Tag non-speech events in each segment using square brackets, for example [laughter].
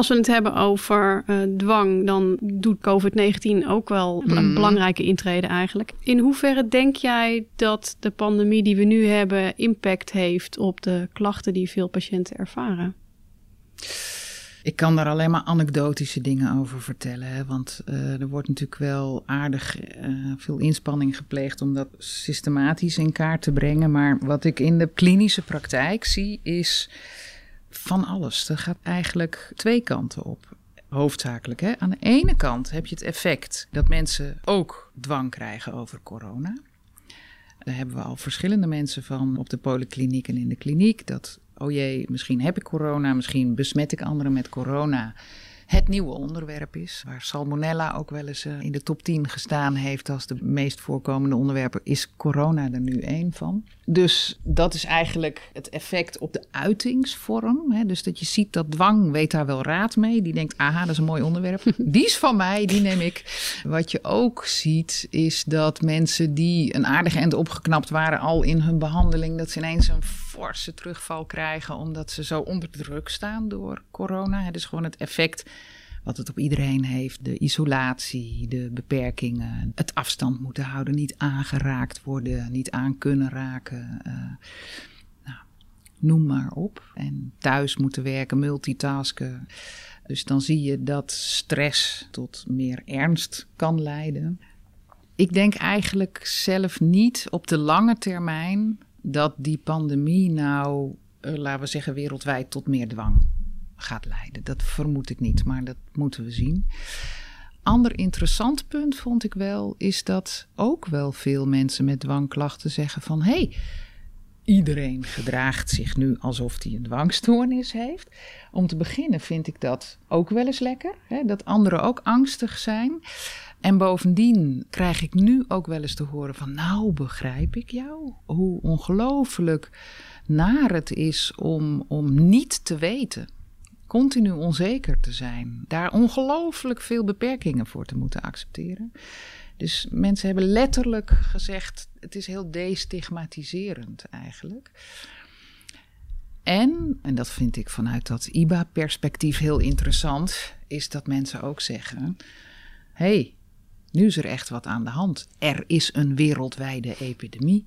Als we het hebben over uh, dwang, dan doet COVID-19 ook wel een Mhm. belangrijke intrede eigenlijk. In hoeverre denk jij dat de pandemie die we nu hebben impact heeft op de klachten die veel patiënten ervaren? Ik kan daar alleen maar anekdotische dingen over vertellen. Hè? Want uh, er wordt natuurlijk wel aardig uh, veel inspanning gepleegd om dat systematisch in kaart te brengen. Maar wat ik in de klinische praktijk zie is van alles. Er gaat eigenlijk twee kanten op. Hoofdzakelijk. Hè? Aan de ene kant heb je het effect dat mensen ook dwang krijgen over corona. Daar hebben we al verschillende mensen van op de polykliniek en in de kliniek. Dat oh jee, misschien heb ik corona, misschien besmet ik anderen met corona. Het nieuwe onderwerp is, waar salmonella ook wel eens in de top 10 gestaan heeft als de meest voorkomende onderwerpen, is corona er nu één van. Dus dat is eigenlijk het effect op de uitingsvorm. Hè? Dus dat je ziet dat dwang weet daar wel raad mee. Die denkt, aha, dat is een mooi onderwerp. [laughs] Die is van mij, die neem ik. Wat je ook ziet, is dat mensen die een aardig eind opgeknapt waren al in hun behandeling, dat ze ineens een forse terugval krijgen omdat ze zo onder druk staan door corona. Het is gewoon het effect wat het op iedereen heeft. De isolatie, de beperkingen, het afstand moeten houden, niet aangeraakt worden, niet aan kunnen raken. Uh, nou, noem maar op. En thuis moeten werken, multitasken. Dus dan zie je dat stress tot meer ernst kan leiden. Ik denk eigenlijk zelf niet op de lange termijn dat die pandemie nou, uh, laten we zeggen, wereldwijd tot meer dwang gaat leiden. Dat vermoed ik niet, maar dat moeten we zien. Ander interessant punt vond ik wel, is dat ook wel veel mensen met dwangklachten zeggen van hé, hey, iedereen gedraagt zich nu alsof hij een dwangstoornis heeft. Om te beginnen vind ik dat ook wel eens lekker, hè, dat anderen ook angstig zijn. En bovendien krijg ik nu ook wel eens te horen van, nou begrijp ik jou, hoe ongelooflijk naar het is om, om niet te weten continu onzeker te zijn, daar ongelooflijk veel beperkingen voor te moeten accepteren. Dus mensen hebben letterlijk gezegd: het is heel destigmatiserend eigenlijk. En, en dat vind ik vanuit dat IBA-perspectief heel interessant, is dat mensen ook zeggen: hé, hey, nu is er echt wat aan de hand. Er is een wereldwijde epidemie.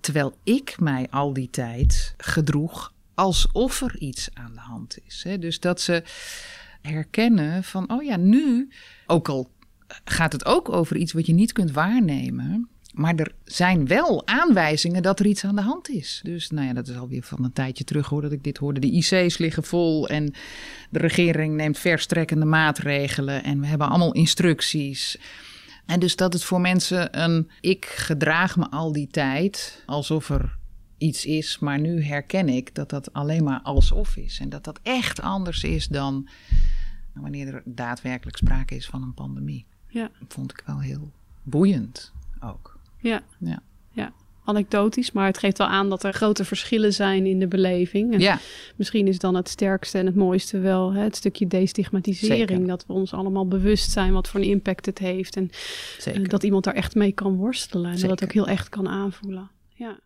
Terwijl ik mij al die tijd gedroeg alsof er iets aan de hand is. Hè? Dus dat ze herkennen van, oh ja, nu, ook al gaat het ook over iets wat je niet kunt waarnemen, maar er zijn wel aanwijzingen dat er iets aan de hand is. Dus nou ja, dat is alweer van een tijdje terug hoor dat ik dit hoorde. De IC's liggen vol en de regering neemt verstrekkende maatregelen en we hebben allemaal instructies. En dus dat het voor mensen een, ik gedraag me al die tijd alsof er iets is, maar nu herken ik dat dat alleen maar alsof is. En dat dat echt anders is dan wanneer er daadwerkelijk sprake is van een pandemie. Ja. Dat vond ik wel heel boeiend ook. Ja. Ja. ja. Anekdotisch, maar het geeft wel aan dat er grote verschillen zijn in de beleving. En Ja. Misschien is dan het sterkste en het mooiste wel hè, het stukje destigmatisering. Zeker. Dat we ons allemaal bewust zijn wat voor een impact het heeft. En Zeker. eh, dat iemand daar echt mee kan worstelen. En dat het Zeker. ook heel echt kan aanvoelen. Ja.